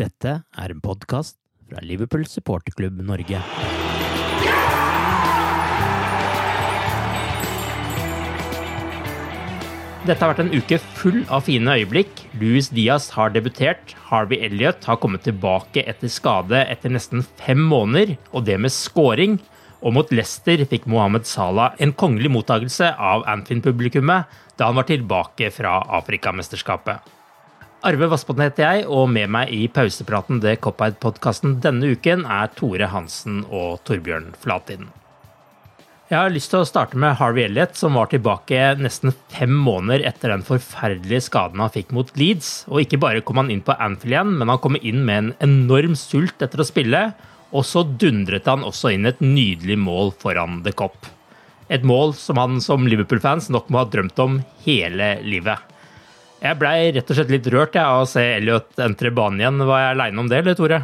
Dette er en podkast fra Liverpool supporterklubb Norge. Dette har vært en uke full av fine øyeblikk. Louis Diaz har debutert. Harvey Elliot har kommet tilbake etter skade etter nesten fem måneder, og det med scoring. Og mot Leicester fikk Mohammed Salah en kongelig mottakelse av Anfin-publikummet da han var tilbake fra Afrikamesterskapet. Arve Vassbotn heter jeg, og med meg i pausepraten til Cop-Eyed-podkasten denne uken er Tore Hansen og Torbjørn Flatin. Jeg har lyst til å starte med Harvey Elliot, som var tilbake nesten fem måneder etter den forferdelige skaden han fikk mot Leeds. Og ikke bare kom han inn på Anfield igjen, men han kom inn med en enorm sult etter å spille. Og så dundret han også inn et nydelig mål foran The Cop. Et mål som han som Liverpool-fans nok må ha drømt om hele livet. Jeg blei rett og slett litt rørt jeg, av å se Elliot entre banen igjen. Var jeg aleine om det, eller Tore?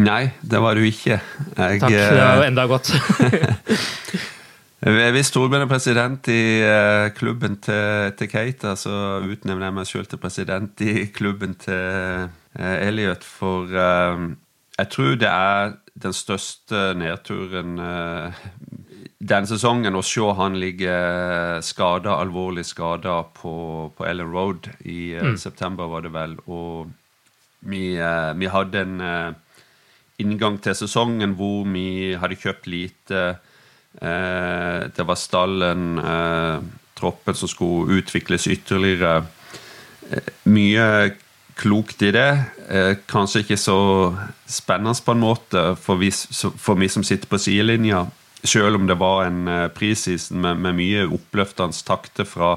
Nei, det var du ikke. Jeg, Takk, det var jo enda godt. Hvis Torbjørn er president i uh, klubben til, til Keita, så utnevner jeg meg selv til president i klubben til uh, Elliot. For uh, jeg tror det er den største nedturen denne sesongen å se han ligge skada, alvorlig skada på, på, Ellen Road i mm. september, var det vel. Og vi, vi hadde en inngang til sesongen hvor vi hadde kjøpt lite Eh, det var stallen, eh, troppen som skulle utvikles ytterligere. Eh, mye klokt i det. Kanskje ikke så spennende på en måte for vi, for vi som sitter på sidelinja. Selv om det var en preseason med, med mye oppløftende takter fra,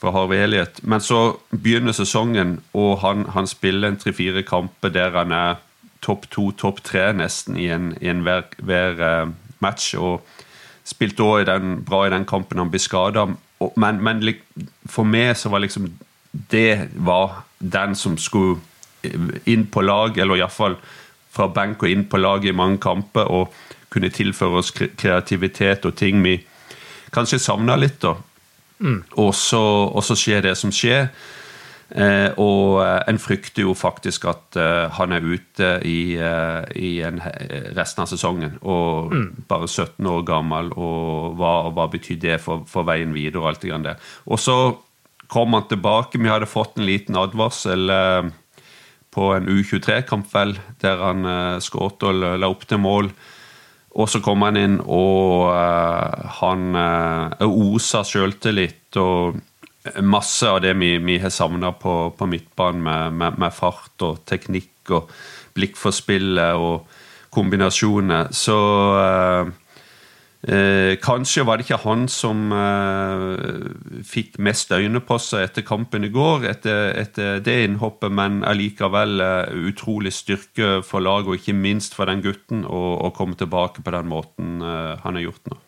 fra Harvey Elliot. Men så begynner sesongen, og han, han spiller en tre-fire kamper der han er topp to, topp tre nesten i en, i en hver, hver match. og Spilte òg bra i den kampen han ble skada. Men, men, for meg så var liksom Det var den som skulle inn på lag, eller iallfall fra benk og inn på lag i mange kamper, og kunne tilføre oss kreativitet og ting vi kanskje savna litt. da. Mm. Og, så, og så skjer det som skjer. Eh, og eh, en frykter jo faktisk at eh, han er ute i, i en, resten av sesongen. Og mm. bare 17 år gammel, og hva, hva betyr det for, for, veien videre? Og alt det der. Og så kom han tilbake. Vi hadde fått en liten advarsel på en U23-kamp, vel, der han skåret og la opp til mål. Og så kom han inn, og han osa sjøltillit. og masse av det vi, vi har savna på, på midtbanen, med, med, med, fart og teknikk og blikk for spillet og kombinasjoner. Så eh, eh, kanskje var det ikke han som eh, fikk mest øyne på seg etter kampen i går, etter, etter det innhoppet, men allikevel eh, utrolig styrke for laget, og ikke minst for den gutten, å komme tilbake på den måten eh, han har gjort nå.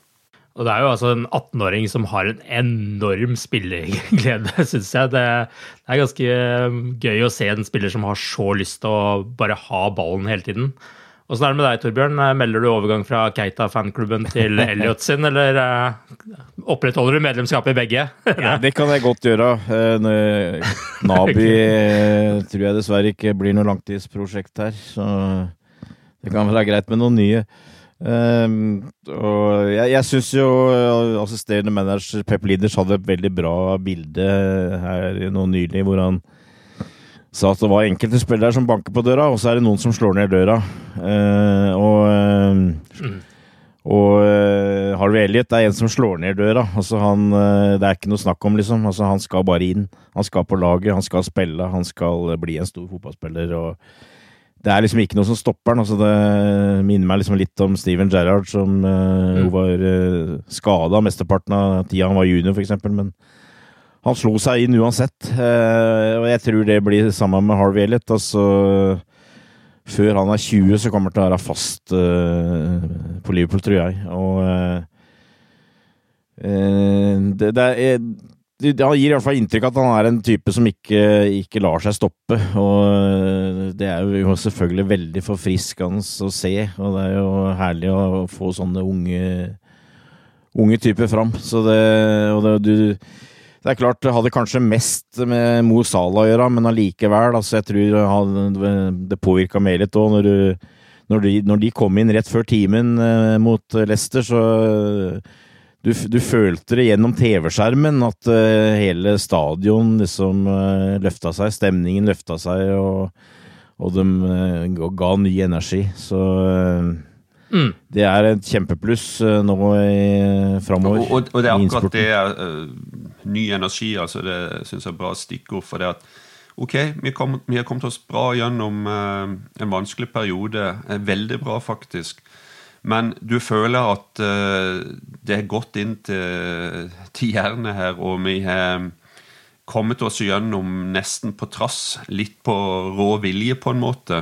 Og det er jo altså en 18-åring som har en enorm spilleglede, syns jeg. Det, det, er ganske um, gøy å se en spiller som har så lyst til å bare ha ballen hele tiden. Åssen er det med deg, Torbjørn? Melder du overgang fra Keita-fanklubben til Elliot sin, eller uh, opprettholder du medlemskapet i begge? ja, det kan jeg godt gjøre. Uh, Nabi tror jeg dessverre ikke blir noe langtidsprosjekt her, så det kan vel være greit med noen nye. Um, og jeg, jeg syns jo assisterende manager Pep Leaders hadde et veldig bra bilde her nå nylig, hvor han sa at det var enkelte spillere som banker på døra, og så er det noen som slår ned døra. Uh, og mm. og uh, Harvey Elliot er en som slår ned døra. Altså han, det er ikke noe snakk om, liksom. Altså han skal bare inn. Han skal på laget, han skal spille, han skal bli en stor fotballspiller. og det er liksom ikke noe som stopper han. Altså det minner meg liksom litt om Steven Gerrard, som uh, mm. var uh, eh, skada mesteparten av tida han var junior, f.eks. Men han slo seg inn uansett. Uh, og jeg tror det blir sammen med Harvey Elliot. Altså, før han er 20, så kommer han til å være fast uh, på Liverpool, tror jeg. Og det, det er han gir i hvert fall inntrykk at han er en type som ikke, ikke, lar seg stoppe. Og eh, det er jo selvfølgelig veldig forfriskende å se, og det er jo herlig å få sånne unge, unge typer fram. Så det, og det, du, det er klart, det hadde kanskje mest med Mo Salah å gjøre, men allikevel. Altså, jeg tror det påvirka meg litt òg. Når, når, når, de kom inn rett før timen eh, mot Leicester, så du, du, følte det gjennom TV-skjermen at uh, hele stadion liksom uh, løfta seg, stemningen løfta seg, og, og de ga ny energi. Så mm. det er et kjempepluss nå i, framover. Og, og, og, det er akkurat det ny energi, altså det syns jeg er bra stikkord for det at Ok, vi, kom, vi har kommet oss bra gjennom en vanskelig periode. Veldig bra, faktisk. Men du føler at uh, det er gått inn til, til jernet her, og vi har kommet oss gjennom nesten på trass, litt på rå vilje, på en måte.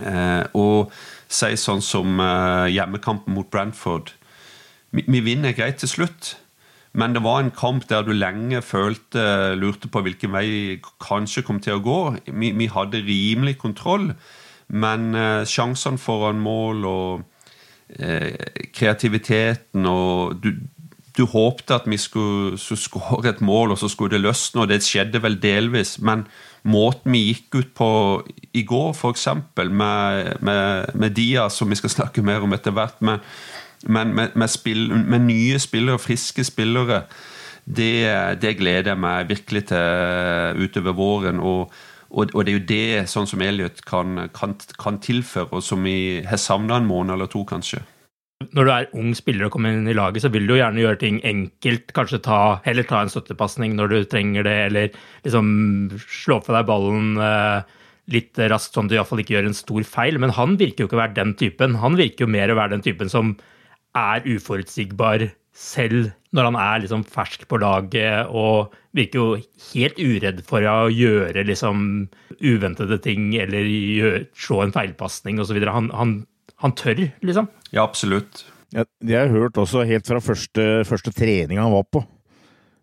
Uh, og si sånn som uh, hjemmekampen mot Brantford. Vi, vi, vinner greit til slutt, men det var en kamp der du lenge følte, lurte på hvilken vei kanskje kom til å gå. Vi, vi hadde rimelig kontroll, men sjansene foran mål og Eh, kreativiteten og du, du håpte at vi skulle, skåre et mål, og så skulle det løsne, og det skjedde vel delvis. Men måten vi gikk ut på i går, f.eks., med, med, med Dia, som vi skal snakke mer om etter hvert, med, med, spill, nye spillere, friske spillere, det, det, gleder jeg meg virkelig til utover våren. og, og, det er jo det, sånn som Elliot kan, kan, kan tilføre, og som vi har savna en måned eller to, kanskje. Når du er ung spiller og kommer inn i laget, så vil du jo gjerne gjøre ting enkelt. Kanskje ta, heller ta en støttepasning når du trenger det, eller liksom slå fra deg ballen eh, litt raskt, sånn at du iallfall ikke gjør en stor feil. Men han virker jo ikke å være den typen. Han virker jo mer å være den typen som er uforutsigbar selv når han er liksom fersk på laget og virker jo helt uredd for å gjøre liksom uventede ting eller gjøre, slå en feilpasning osv. Han, han, han tør, liksom. Ja, absolutt. Ja, det har jeg hørt også helt fra første, første trening han var på.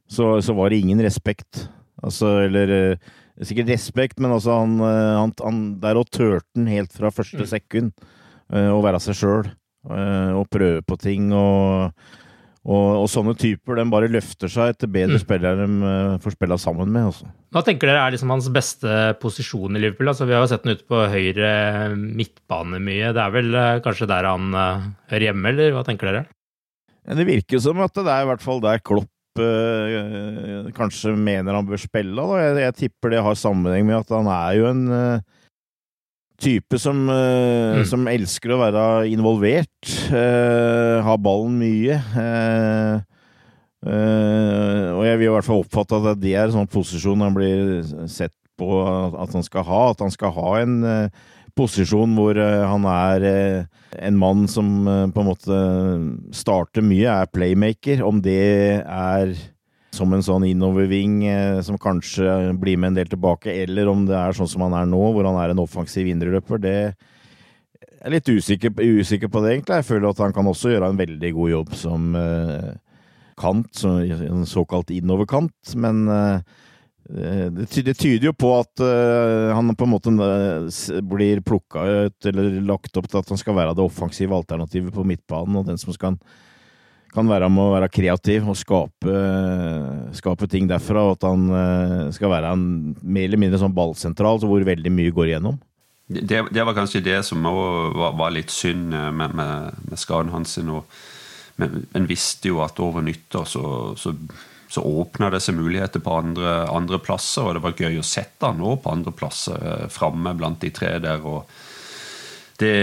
Så, så, var det ingen respekt. Altså, eller eh, Sikkert respekt, men altså han, eh, han, han Der og turte han helt fra første mm. sekund uh, å være seg sjøl. Uh, og prøve på ting og og, og, sånne typer de bare løfter seg etter bedre mm. spillere de uh, får spille sammen med. Også. Altså. Hva tenker dere er liksom hans beste posisjon i Liverpool? Altså, vi har jo sett den ute på høyre midtbane mye. Det er vel uh, kanskje der han hører hjemme, eller hva tenker dere? Det virker som at det er i hvert fall der Klopp kanskje mener han bør spille. Jeg, jeg, tipper det har sammenheng med at han er jo en type som, uh, mm. som, elsker å være involvert. Uh, ha ballen mye. Uh, og jeg vil i hvert fall oppfatte at det er en sånn posisjon han blir sett på at han skal ha. At han skal ha en posisjon hvor han er en mann som på en måte starter mye, er playmaker. Om det er som en sånn innoverving eh, som kanskje blir med en del tilbake, eller om det er sånn som han er nå, hvor han er en offensiv indreløper, det jeg er litt usikker, usikker, på det, egentlig. Jeg føler at han kan også gjøre en veldig god jobb som uh, kant, som, en såkalt innoverkant. Men uh, det, det, tyder jo på at uh, han på en måte blir plukka ut, eller lagt opp til at han skal være det offensive alternativet på midtbanen, og den som skal kan være med å være kreativ og skape, skape ting derfra, og at han skal være en mer eller mindre sånn ballsentral hvor veldig mye går igjennom. Det, det, var kanskje det som var, var, litt synd med, med, med skaden hans. Men en visste jo at over nyttår så, så, så åpna det seg muligheter på andre, andre, plasser, og det var gøy å sette han òg på andre plasser, eh, framme blant de tre der. og det,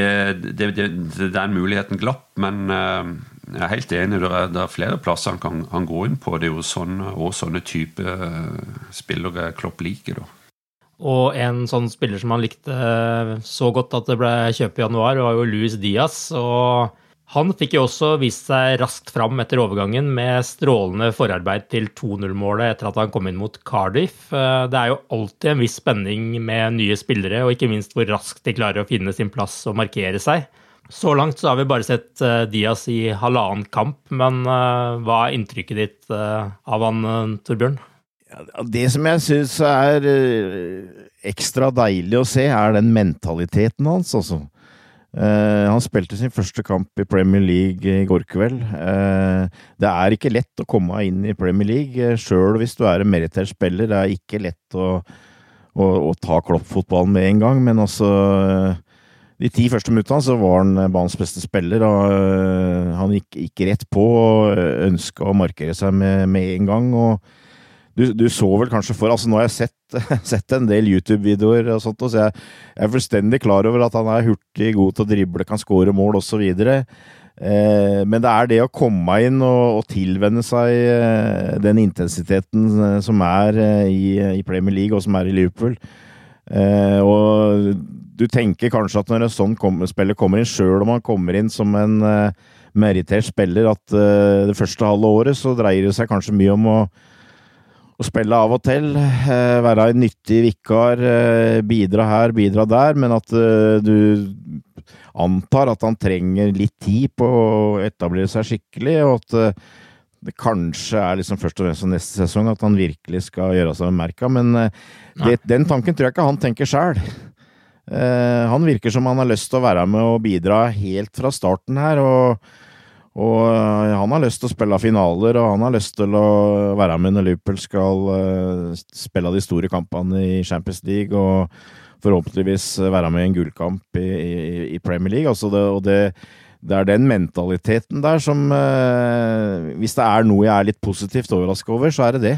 det, det, Den muligheten glapp, men eh, jeg er helt enig. Det er, det er flere plasser han kan, han gå inn på. Det er jo sånne, og sånne type eh, spillere Klopp liker. da. Og en sånn spiller som han likte eh, så godt at det ble kjøpt i januar, var jo Luis Diaz. Og han fikk jo også vist seg raskt fram etter overgangen med strålende forarbeid til 2-0-målet etter at han kom inn mot Cardiff. Eh, det er jo alltid en viss spenning med nye spillere, og ikke minst hvor raskt de klarer å finne sin plass og markere seg. Så langt så har vi bare sett uh, Diaz i halvannen kamp, men hva er inntrykket ditt av han, Torbjørn? Det som jeg syns er ekstra deilig å se, er den mentaliteten hans, altså. Uh, han spilte sin første kamp i Premier League i går kveld. Uh, det er ikke lett å komme inn i Premier League, uh, sjøl hvis du er en merittert spiller. Det er ikke lett å, å, å ta kloppfotballen med en gang, men altså De ti første minuttene så var han banens beste spiller, og han gikk, gikk rett på og ønska å markere seg med, med en gang. og du, du, så vel kanskje for altså Nå har jeg sett, sett en del YouTube-videoer, og sånt, så jeg, er fullstendig klar over at han er hurtig, god til å drible, kan skåre mål osv. Eh, men det er det å komme inn og, og tilvenne seg eh, den intensiteten eh, som er eh, i, i, Premier League, og som er i Liverpool. Eh, og du tenker kanskje at når en sånn kom, spiller kommer inn, sjøl om han kommer inn som en uh, merittert spiller, at det første halve året så dreier det seg kanskje mye om å å spille av og til. Uh, være en nyttig vikar, eh, bidra her, bidra der, men at eh, du antar at han trenger litt tid på å etablere seg skikkelig, og at det kanskje er liksom først og fremst neste sesong at han virkelig skal gjøre seg bemerka, men det, den tanken tror jeg ikke han tenker sjæl. Han virker som han har lyst til å være med og bidra helt fra starten her, og og eh, han har lyst til å spille finaler, og han har lyst til å være med når Liverpool skal uh, spille de store kampene i Champions League, og forhåpentligvis være med i en gullkamp i, i, i, Premier League. Altså det, og det, det, er den mentaliteten der som Hvis det er noe jeg er litt positivt overraska over, så er det det.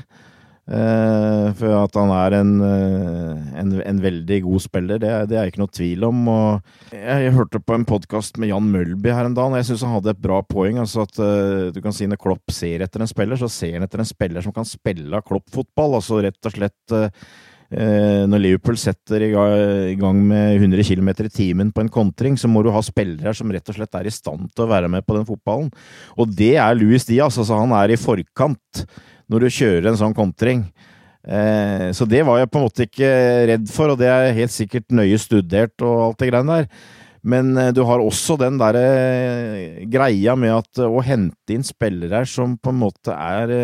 Uh, for at han er en, uh, en, en, veldig god spiller, det, det er ikke noe tvil om. Jeg, jeg, hørte på en podkast med Jan Mølby her en dag, og jeg syns han hadde et bra poeng. altså at uh, du kan si Når Klopp ser etter en spiller, så ser han etter en spiller som kan spille Klopp-fotball. altså rett og slett når Liverpool setter i gang med 100 km i timen på en kontring, så må du ha spillere som rett og slett er i stand til å være med på den fotballen. Og det er Louis Diaz. altså Han er i forkant når du kjører en sånn kontring. Eh, så det var jeg på en måte ikke redd for, og det er helt sikkert nøye studert og alt det greiene der. Men eh, du har også den derre eh, greia med at å hente inn spillere som på en måte er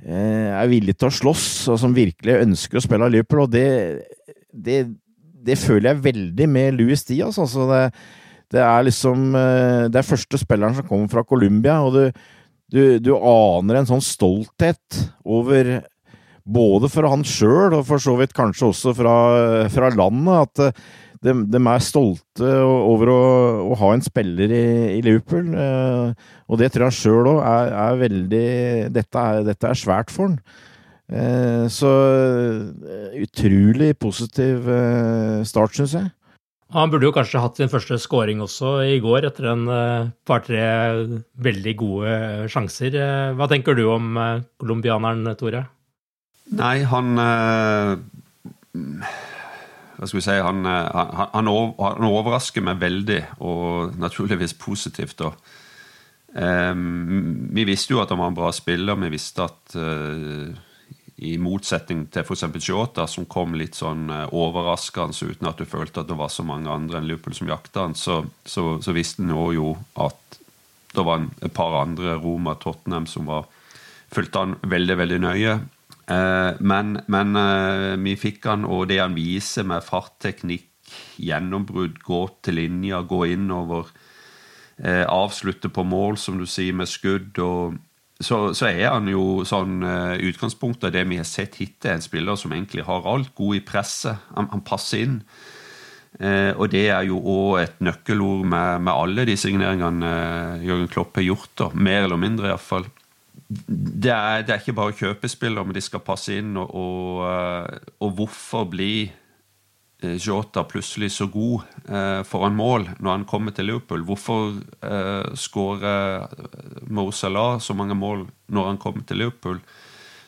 er villige til å slåss, og som virkelig ønsker å spille Liverpool, og det, det, det, føler jeg veldig med Louis Diaz. Altså det, det er liksom Det er første spilleren som kommer fra Colombia, og du du, du aner en sånn stolthet over både for han sjøl, og for så vidt kanskje også fra, fra landet, at de, de, er stolte over å, å, ha en spiller i, i Liverpool. Eh, og det tror jeg sjøl òg er, er, veldig dette er, dette er, svært for han. Eh, så eh, utrolig positiv start, syns jeg. Han burde jo kanskje hatt sin første scoring også i går, etter en uh, par-tre veldig gode sjanser. Uh, hva tenker du om uh, colombianeren, Tore? Nei, han Hva skal vi si Han, han, han, han overrasker meg veldig, og naturligvis positivt. Um, vi visste jo at han var en bra spiller. Vi visste at i motsetning til f.eks. Shota, som kom litt sånn eh, overraskende uten at du følte at det var så mange andre enn Liverpool som jakta han, så, så, så visste en jo at det var et par andre, Roma Tottenham, som var fulgte han veldig, veldig nøye. Eh, men, men eh, vi fikk han, og det han viser med fartteknikk, gjennombrudd, gå til linja, gå innover, avslutte på mål, som du sier, med skudd og så, så, er han jo sånn uh, Utgangspunktet det vi har sett hittil, en spiller som egentlig har alt. God i presset. Han, han passer inn. Eh, og det er jo òg et nøkkelord med, med, alle de signeringene uh, Jørgen Klopp har gjort. Da. Mer eller mindre, iallfall. Det er, det er ikke bare kjøpespillere, men de skal passe inn. Og, og, og hvorfor bli Eh, Jota plutselig så god eh, foran mål når han kommer til Liverpool? Hvorfor eh, skårer eh, Mo Salah så mange mål når han kommer til Liverpool?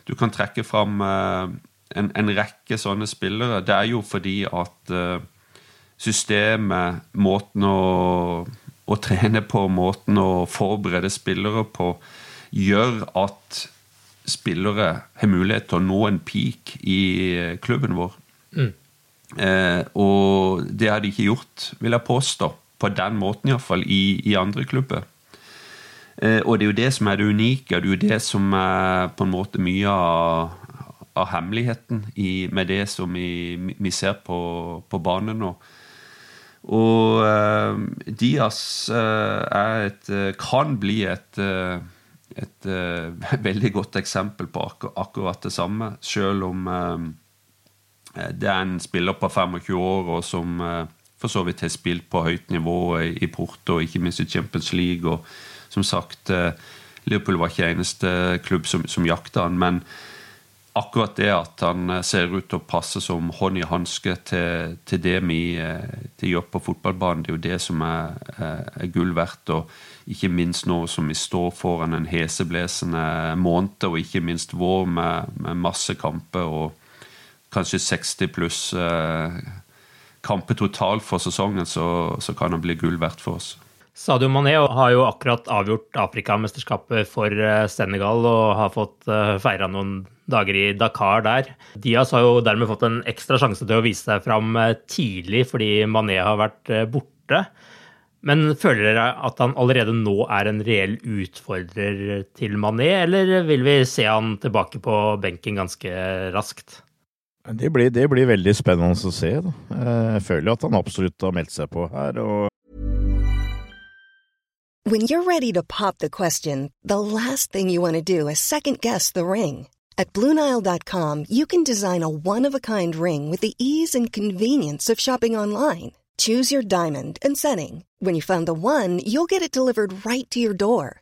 Du kan trekke fram eh, en, en, rekke sånne spillere. Det er jo fordi at eh, systemet, måten å, å, trene på, måten å forberede spillere på, gjør at spillere har mulighet til å nå en peak i klubben vår. Mm. Eh, og det har de ikke gjort, vil jeg påstå, på den måten iallfall, i, i andre klubber. Eh, og det er jo det som er det unike, og det er jo det som er på en måte mye av, av hemmeligheten i, med det som vi, vi ser på, på banen nå. Og eh, Diaz eh, et, eh, kan bli et, eh, et veldig godt eksempel på akkur akkurat det samme, selv om det er en spiller på 25 år og som eh, for så vidt har spilt på høyt nivå i Porto, ikke minst i Champions League. og som sagt, eh, Liverpool var ikke eneste klubb som, som jakta han, men akkurat det at han ser ut til å passe som hånd i hanske til, til, det vi til gjør på fotballbanen, det er jo det som er, er, gull verdt. og Ikke minst nå som vi står foran en heseblesende måned, og ikke minst vår med, med masse kamper. og kanskje 60 pluss eh, kamper totalt for sesongen, så, så kan han bli gull verdt for oss. Sadio Mané har jo akkurat avgjort Afrikamesterskapet for eh, Senegal og har fått eh, feira noen dager i Dakar der. Diaz har jo dermed fått en ekstra sjanse til å vise seg fram tidlig fordi Mané har vært borte. Men føler dere at han allerede nå er en reell utfordrer til Mané, eller vil vi se han tilbake på benken ganske raskt? Det blir, det blir veldig spennende å se. Da. Jeg føler at han absolutt har meldt seg på her. Og When you're ready to pop the question, the last thing you want to do is second guess the ring. At BlueNile.com you can design a one-of-a-kind ring with the ease and convenience of shopping online. Choose your diamond and setting. When you find the one, you'll get it delivered right to your door.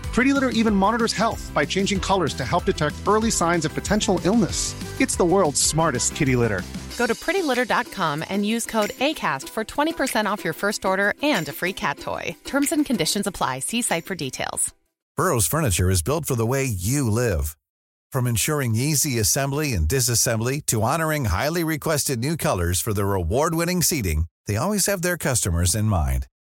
Pretty Litter even monitors health by changing colors to help detect early signs of potential illness. It's the world's smartest kitty litter. Go to prettylitter.com and use code ACAST for 20% off your first order and a free cat toy. Terms and conditions apply. See site for details. Burrow's furniture is built for the way you live. From ensuring easy assembly and disassembly to honoring highly requested new colors for their award winning seating, they always have their customers in mind.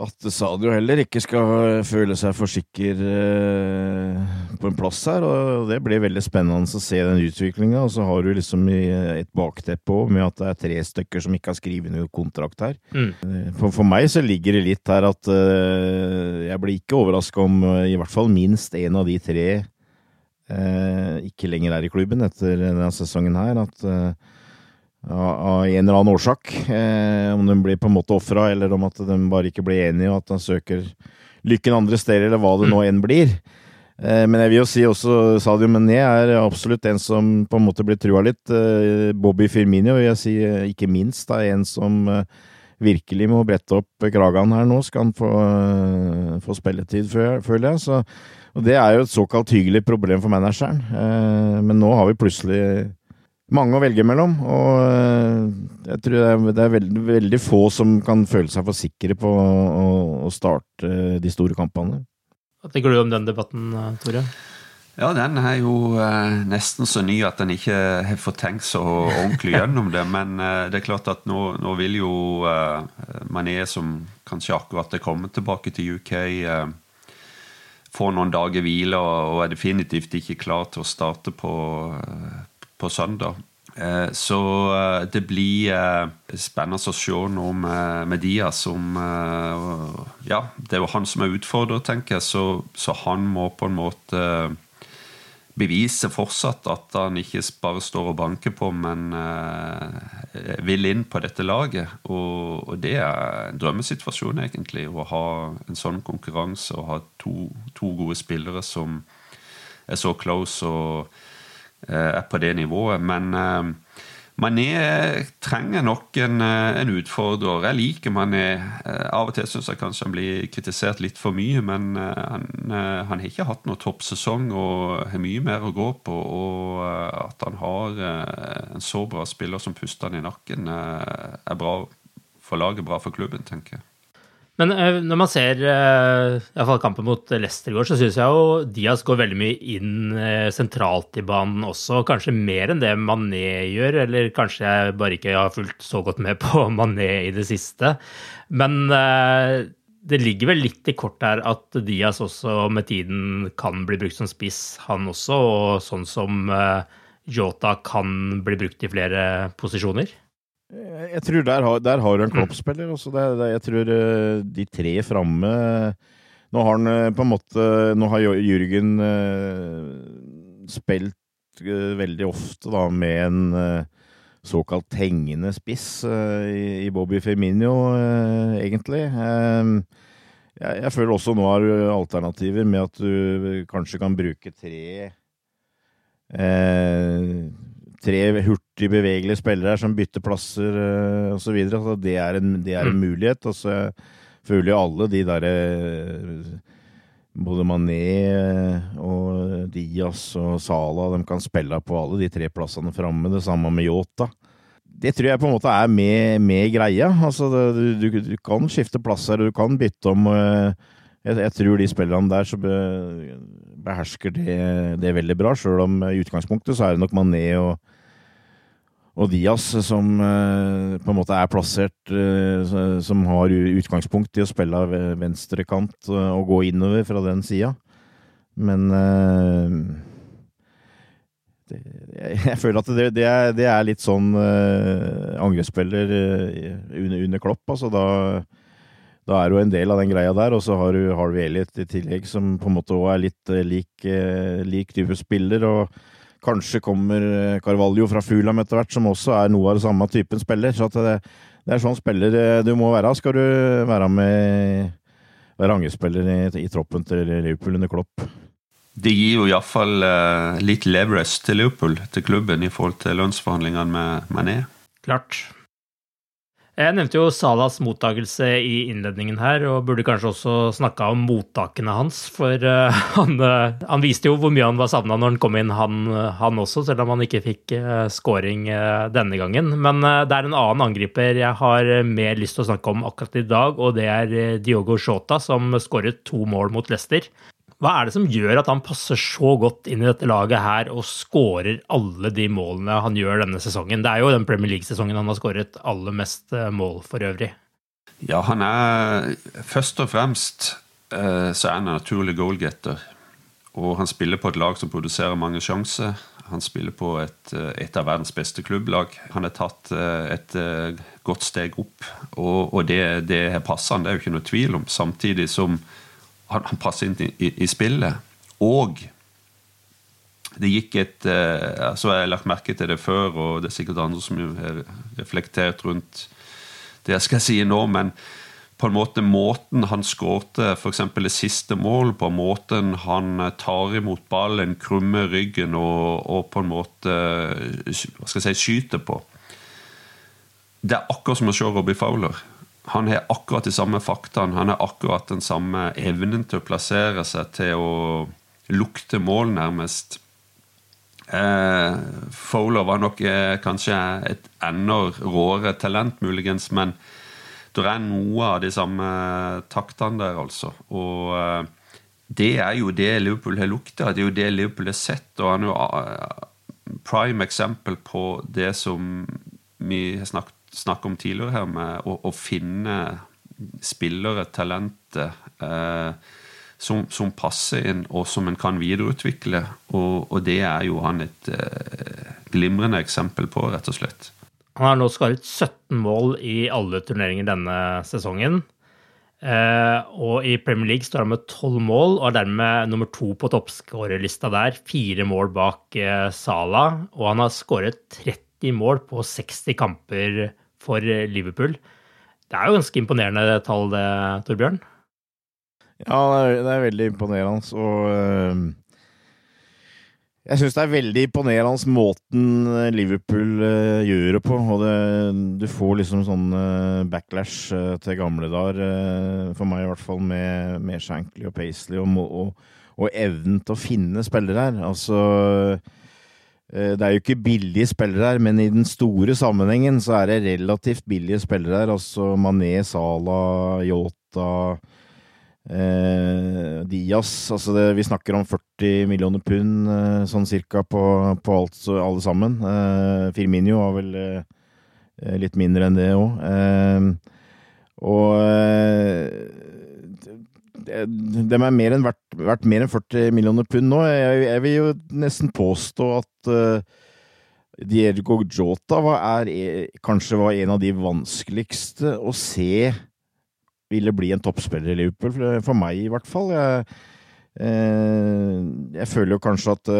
At Sadio heller ikke skal føle seg for sikker eh, på en plass her. og Det blir veldig spennende å se den utviklinga. Og så har du liksom et bakteppe òg, med at det er tre stykker som ikke har skrevet noe kontrakt her. Mm. Eh, For, for meg så ligger det litt her at eh, jeg blir ikke overraska om i hvert fall minst en av de tre eh, ikke lenger er i klubben etter denne sesongen her. At av en eller annen årsak, eh, om de blir på en måte ofra, eller om at de bare ikke blir enige, og at de søker lykken andre steder, eller hva det nå enn blir. Eh, men jeg vil jo si også Sadio Mené er absolutt en som på en måte blir trua litt. Eh, Bobby Firmino vil jeg si eh, ikke minst er en som eh, virkelig må brette opp kragen her nå, skal han få, eh, få spilletid, føler jeg. Så, og det er jo et såkalt hyggelig problem for manageren. Men nå har vi plutselig mange å velge mellom, og eh, jeg tror det er, det er veldig, veldig få som kan føle seg for sikre på å, å starte de store kampene. Hva tenker du om den debatten, eh, Tore? Ja, den er jo eh, nesten så ny at den ikke har fått tenkt så ordentlig gjennom det. Men eh, det er klart at nå, nå vil jo eh, Mané, som kanskje akkurat er kommet tilbake til UK, eh, få noen dager hvile og, og er definitivt ikke klar til å starte på, eh, på søndag. Eh, Så eh, det blir eh, spennende å se nå med, med som Ja, det er jo han som er utfordrer, tenker jeg, så, så han må på en måte bevise fortsatt at han ikke bare står og banker på, men vil inn på dette laget. Og, og det er en drømmesituasjon, egentlig, å ha en sånn konkurranse og ha to, to gode spillere som er så close og er på det nivået. Men eh, Mané trenger nok en, eh, en utfordrer. Jeg liker Mané. Eh, Av og til syns jeg kanskje han blir kritisert litt for mye, men eh, han, eh, han har ikke hatt noen toppsesong og har mye mer å gå på. Og eh, at han har eh, en så bra spiller som puster han i nakken, eh, er bra for laget, bra for klubben, tenker jeg. Men eh, når man ser eh, i hvert fall kampen mot Leicester i går, så syns jeg jo Diaz går veldig mye inn eh, sentralt i banen også. Kanskje mer enn det Mané gjør, eller kanskje jeg bare ikke har fulgt så godt med på Mané i det siste. Men det ligger vel litt i kort her at Diaz også med tiden kan bli brukt som spiss, han også. Og sånn som Jota kan bli brukt i flere posisjoner. Jeg tror der har, der har du en Klopp-spiller. det, jeg tror eh, de tre framme Nå har han eh, på en måte Nå har Jørgen eh, spilt veldig ofte da med en såkalt hengende spiss i, Bobby Firmino, egentlig. Eh, jeg, føler også nå har du alternativer med at du kanskje kan bruke tre Tre tre hurtig bevegelige spillere som bytter plasser uh, osv. Altså, det, er en- det er en mulighet. Og så føler jo alle de derre Både Mané og Diaz og Sala de kan spille på alle de tre plassene framme. Det samme med Yota. Det tror jeg på en måte er med, med greia. Altså, det, du, du kan skifte plasser, du kan bytte om. eh, Jeg, jeg tror de spillerne der så be, behersker det, det veldig bra, sjøl om i utgangspunktet så er det nok Mané og, og Diaz som eh, på en måte er plassert eh, Som har utgangspunkt i å spille av eh, og gå innover fra den sida. Men jeg, føler at det, det, er, det er litt sånn angrepsspiller under, under Klopp. Altså da da er du en del av den greia der, og så har du Harvey Elliot i tillegg, som på en måte òg er litt lik, lik type spiller. Og kanskje kommer eh, Carvalho fra Fulham etter hvert, som også er noe av det samme typen spiller. Så at det, det er sånn spiller eh, du må være. Skal du være med være angespiller i, i troppen til Liverpool under Klopp. Det gir jo iallfall uh, litt leverage til Liverpool, til klubben, i forhold til lønnsforhandlingene med Mané. Klart. Jeg nevnte jo Salas mottakelse i innledningen her, og burde kanskje også snakka om mottakene hans. For uh, han, uh, han, viste jo hvor mye han var savna når han kom inn, han, han, også, selv om han ikke fikk uh, scoring denne gangen. Men det er en annen angriper jeg har mer lyst til å snakke om akkurat i dag, og det er Diogo Shota, som skåret to mål mot Leicester. Hva er det som gjør at han passer så godt inn i dette laget her og skårer alle de målene han gjør denne sesongen? Det er jo den Premier League-sesongen han har skåret aller mest eh, mål for øvrig. Ja, han er først og fremst eh, så er han en naturlig goalgetter. Og han spiller på et lag som produserer mange sjanser. Han spiller på et, eh, et av verdens beste klubblag. Han har tatt et godt steg opp, og, og det, det passer han, det er jo ikke noe tvil om. Samtidig som han, han passer inn i, i, i, spillet. Og det gikk et så altså Jeg har lagt merke til det før, og det er sikkert andre som har reflektert rundt det jeg skal si nå, men på en måte måten han skårte f.eks. det siste mål på, måten han tar imot ballen, krummer ryggen og, og, på en måte hva skal jeg si, skyter på Det er akkurat som å se Robbie Fowler han har akkurat de samme faktaene. Han har akkurat den samme evnen til å plassere seg, til å lukte mål, nærmest. Eh, Fowler var nok eh, kanskje et enda råere talent, muligens, men det er noe av de samme taktene der, altså. Og eh, det er jo det Liverpool har lukta, det er jo det Liverpool har sett. Og han er jo eh, prime eksempel på det som vi har snakket snakk om tidligere her, med å, å finne spillere, talenter, eh, som, som, passer inn, og som en kan videreutvikle. Og, og det er jo han et eh, glimrende eksempel på, rett og slett. Han har nå skåret 17 mål i alle turneringer denne sesongen. Eh, og i Premier League står han med 12 mål og er dermed nummer to på toppskårerlista der. Fire mål bak eh, Sala, og han har skåret 30 mål på 60 kamper for Liverpool. Det er jo ganske imponerende tall, det, Torbjørn? Ja, det er, veldig imponerende. Og øh, jeg syns det er veldig imponerende måten Liverpool øh, gjør det på. Og det, du får liksom sånn backlash til gamle dager, for meg i hvert fall, med, med Shankly og Paisley, og, og, og evnen til å finne spillere her. Altså Eh, det er jo ikke billige spillere her, men i den store sammenhengen så er det relativt billige spillere her. Altså Mané, Salah, Yota, eh, Diaz altså det, Vi snakker om 40 millioner pund eh, sånn cirka på, på alt, alle sammen. Eh, Firminio var vel eh, litt mindre enn det òg. Eh, og de er mer enn verdt, verdt, mer enn 40 millioner pund nå. Jeg, jeg vil jo nesten påstå at uh, Diego Jota var, er, e, kanskje var en av de vanskeligste å se ville bli en toppspiller i Liverpool, for meg i hvert fall. Jeg, uh, jeg føler jo kanskje at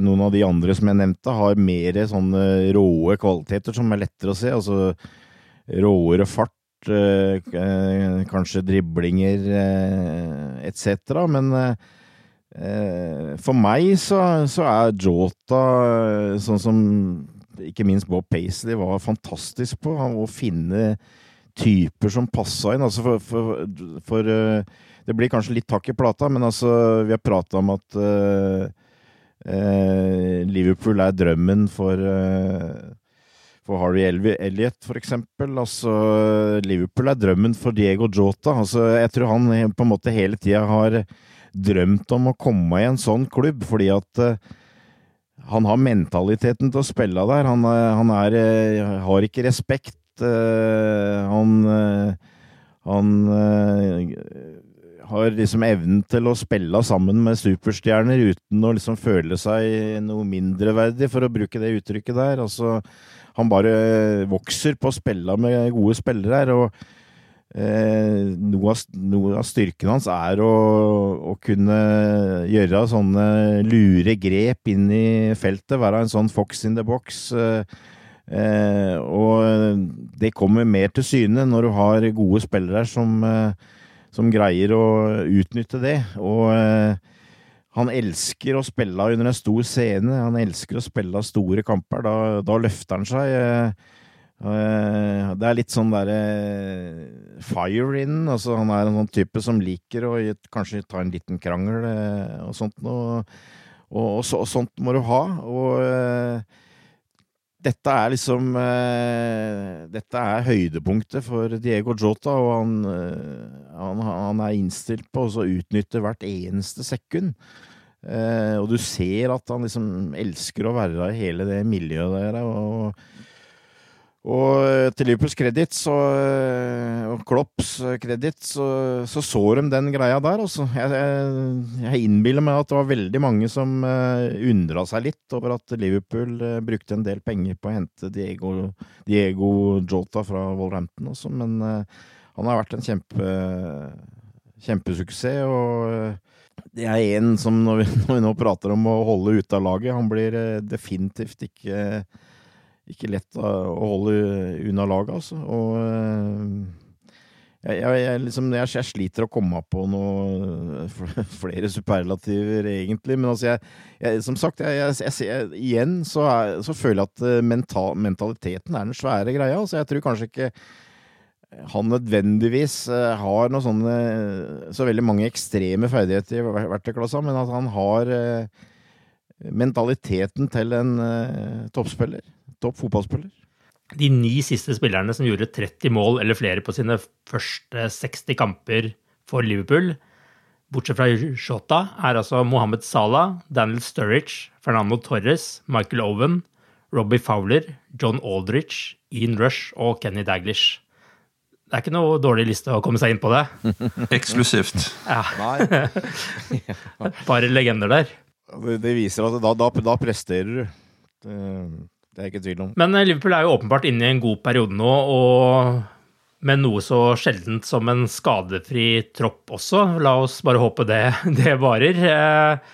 noen av de andre som jeg nevnte, har mer sånne råe kvaliteter som er lettere å se. altså råere fart Eh, eh, kanskje driblinger eh, etc. Men for meg så, så, er Jota sånn som ikke minst Bob Paisley var fantastisk på, å finne typer som passa inn. Altså for, for, for, Det blir kanskje litt takk i plata, men altså, vi har prata om at uh, uh, Liverpool er drømmen for uh, for Harry Elliot, for eksempel. Altså, Liverpool er drømmen for Diego Jota. Altså, jeg tror han på en måte hele tida har drømt om å komme i en sånn klubb, fordi at uh, han har mentaliteten til å spille der. Han, uh, han er, har ikke respekt. han han har liksom evnen til å spille sammen med superstjerner uten å liksom føle seg noe mindreverdig, for å bruke det uttrykket der. Altså, han bare vokser på å spille med gode spillere her. og eh, noe, av, noe, av, styrken hans er å, å, kunne gjøre sånne lure grep inn i feltet. Være en sånn fox in the box. Eh, eh, og det kommer mer til syne når du har gode spillere som, eh, som greier å utnytte det. Og eh, han elsker å spille under en stor scene. Han elsker å spille store kamper. Da, da løfter han seg. Eh, Eh, det er litt sånn derre fire in. Altså, han er en sånn type som liker å kanskje ta en liten krangel eh, og sånt noe. Og, og, og, sånt må du ha. Og dette er liksom uh, Dette er høydepunktet for Diego Jota, og han, uh, han, han er innstilt på å utnytte hvert eneste sekund. og du ser at han liksom elsker å være i hele det miljøet der. og og eh, til Liverpools kreditt eh, og Klopps eh, kreditt så, så, så de den greia der, altså. Jeg, jeg, jeg innbiller meg at det var veldig mange som uh, undra seg litt over at Liverpool uh, brukte en del penger på å hente Diego, Diego Jota fra Wolverhampton også, men uh, han har vært en kjempe, kjempesuksess. og det er en som, når vi, når vi, nå prater om å holde ute av laget, han blir definitivt ikke ikke lett å holde unna laget, altså. Og eh, jeg, jeg, jeg, liksom, jeg, sliter å komme på noe flere superlativer, egentlig. Men altså, som sagt, igjen så, er, så, føler jeg at eh, mental, mentaliteten er den svære greia. Altså, jeg tror kanskje ikke han nødvendigvis eh, har noe sånne så veldig mange ekstreme ferdigheter i verktøyklassa, men at han har mentaliteten til en toppspiller topp fotballspiller. De ni siste spillerne som gjorde 30 mål eller flere på sine første 60 kamper for Liverpool, bortsett fra Shota, er altså Mohammed Salah, Daniel Sturridge, Fernando Torres, Michael Owen, Robbie Fowler, John Aldrich, Ian Rush og Kenny Daglish. Det er ikke noe dårlig liste å komme seg inn på det. Eksklusivt. Ja. Et par legender der. Det, det viser at da, da, da presterer du. Det, er ikke tvil om. Men eh, Liverpool er jo åpenbart inne i en god periode nå, og med noe så sjeldent som en skadefri tropp også. La oss bare håpe det, det varer. Eh,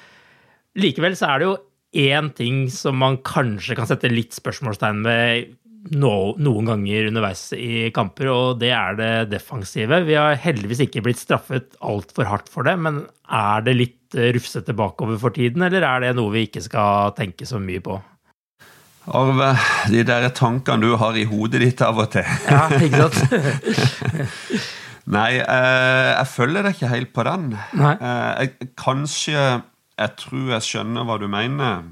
likevel så er det jo én ting som man kanskje kan sette litt spørsmålstegn ved no, noen ganger underveis i kamper, og det er det defensive. Vi har heldigvis ikke blitt straffet altfor hardt for det, men er det litt rufsete bakover for tiden, eller er det noe vi ikke skal tenke så mye på? Arve, de der tankene du har i hodet ditt av og til. Ja, ikke sant? Nei, eh, jeg følger deg ikke helt på den. Nei. Eh, jeg, kanskje Jeg tror jeg skjønner hva du mener.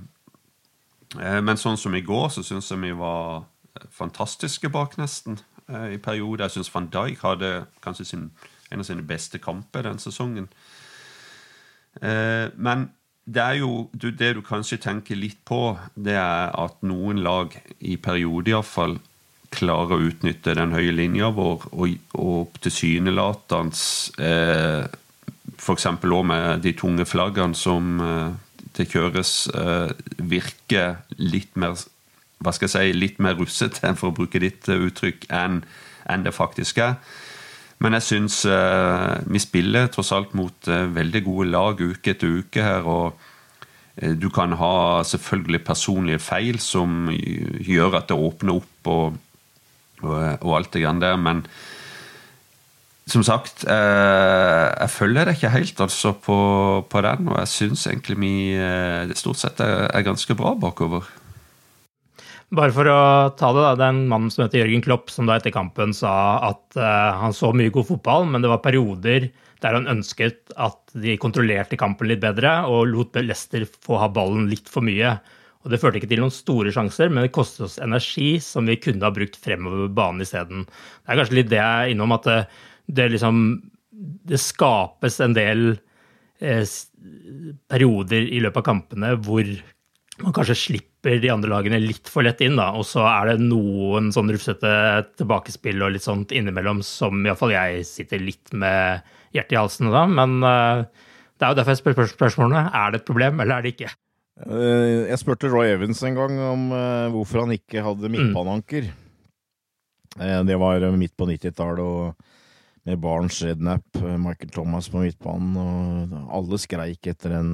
Eh, men sånn som i går, så syns jeg vi var fantastiske bak, nesten. I perioder. Jeg syns van Dijk hadde kanskje sin, en av sine beste kamper den sesongen. Men det er jo det du kanskje tenker litt på, det er at noen lag, i perioder iallfall, klarer å utnytte den høye linja vår og, og tilsynelatende eh, F.eks. òg med de tunge flaggene som eh, det kjøres, eh, virker litt mer hva skal jeg si, litt mer russete, for å bruke ditt uttrykk, enn en det faktisk er. Men jeg syns eh, vi spiller tross alt mot eh, veldig gode lag uke etter uke her. og eh, du kan ha selvfølgelig personlige feil som gjør at det åpner opp og, og, og alt det grann der, men som sagt, jeg følger det ikke helt altså på, på den, og jeg syns egentlig vi stort sett er, ganske bra bakover. Bare for å ta det, da. Det er en mann som heter Jørgen Klopp, som da etter kampen sa at uh, han så mye god fotball, men det var perioder der han ønsket at de kontrollerte kampen litt bedre og lot Leicester få ha ballen litt for mye. Og Det førte ikke til noen store sjanser, men det kostet oss energi som vi kunne ha brukt fremover banen isteden. Det er kanskje litt det jeg er innom, at det, det liksom Det skapes en del eh, perioder i løpet av kampene hvor man kanskje slipper de andre lagene litt for lett inn, da. Og så er det noen sånn rufsete tilbakespill og litt sånt innimellom som iallfall jeg sitter litt med hjertet i halsen da. Men uh, det er jo derfor jeg spør spørsmålene. Er det et problem, eller er det ikke? Uh, jeg spurte Roy Evans en gang om uh, hvorfor han ikke hadde midtbaneanker. Mm. det var midt på 90-tallet, og med Barents Rednap, Michael Thomas på midtbanen, og alle skreik etter en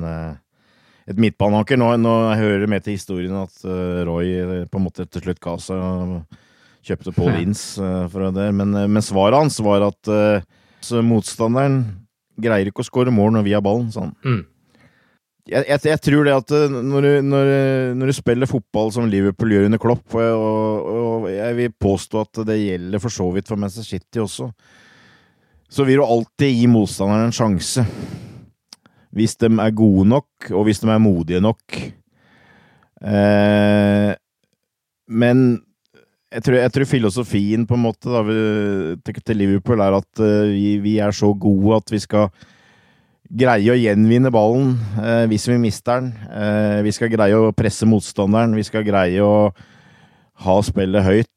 et midtbaneanker. Nå, nå hører det med til historien at uh, Roy eh, på en måte til slutt ga seg og kjøpte Paul Inns uh, for det. Men, men, svaret hans var at motstanderen greier ikke å skåre mål når vi har ballen, sa han. Mm. jeg, jeg, jeg, tror det at eh, når du, når, når du, spiller fotball som Liverpool gjør under Klopp, og, og, jeg vil påstå at det gjelder for så vidt for Manchester City også, så vil du alltid gi motstanderen en sjanse. Hvis de er gode nok, og hvis de er modige nok. Eh, men jeg tror, jeg tror, filosofien på en måte da, til Liverpool er at uh, vi, vi, er så gode at vi skal greie å gjenvinne ballen uh, hvis vi mister den. Uh, vi skal greie å presse motstanderen. Vi skal greie å ha spillet høyt.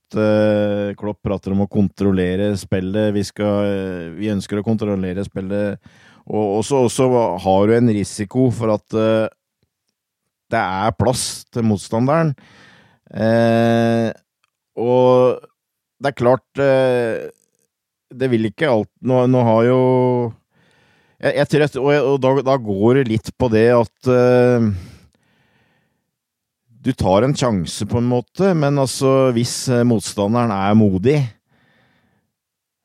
Klopp prater om å kontrollere spillet. Vi, skal, vi ønsker å kontrollere spillet. Og så har du en risiko for at det er plass til motstanderen. Uh, og det er klart uh, Det vil ikke alt Nå, nå har jo jeg, jeg tror, Og, og da, da, går det litt på det at uh, Du tar en sjanse, på en måte, men altså hvis motstanderen er modig,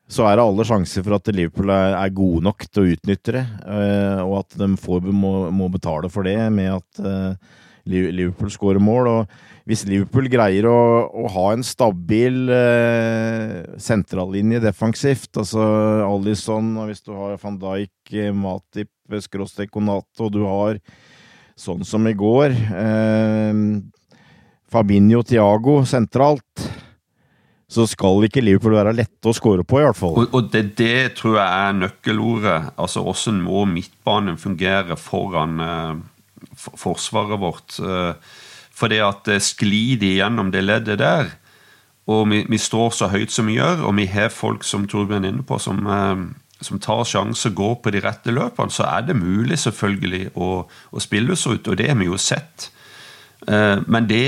så er det alle sjanser for at Liverpool er, gode nok til å utnytte det, uh, og at de får, må, må, betale for det med at uh, Liverpool skårer mål. og hvis Liverpool greier å, å ha en stabil eh, sentrallinje defensivt, altså Alison, og hvis du har van Dijk, eh, Matip, Skråstek Konate, og du har sånn som i går eh, Fabinho Tiago sentralt, så skal ikke Liverpool være lette å skåre på, i hvert fall. Og, og det, det, tror jeg er nøkkelordet. Altså Hvordan må midtbanen fungere foran eh, forsvaret vårt? Eh, for det at det sklir igjennom gjennom det leddet der. Og vi, vi, står så høyt som vi gjør, og vi har folk som Torbjørn er inne på, som, eh, som tar sjanser, går på de rette løpene, så er det mulig selvfølgelig å, å spille oss ut, og det har vi jo sett. Eh, men det,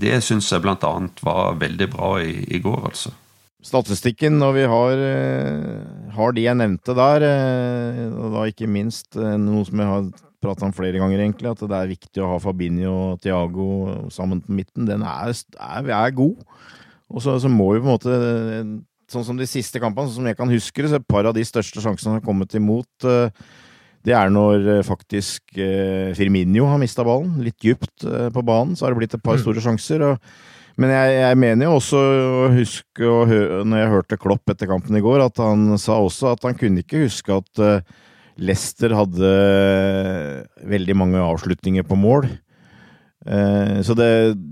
det syns jeg bl.a. var veldig bra i, i, går, altså. Statistikken, når vi har, eh, har de jeg nevnte der, og da ikke minst noe som jeg har prata om flere ganger, egentlig, at det er viktig å ha Fabinho og Tiago sammen på midten. Den er, er, er god. Og så, så, må vi på en måte Sånn som de siste kampene, sånn som jeg kan huske det, så er et par av de største sjansene som har kommet imot, eh, det er når eh, faktisk eh, Firminio har mista ballen, litt dypt på banen. Så har det blitt et par mm. store sjanser. og men jeg, jeg, mener jo også å huske, når jeg hørte Klopp etter kampen i går, at han sa også at han kunne ikke huske at Leicester hadde veldig mange avslutninger på mål. Eh, så det,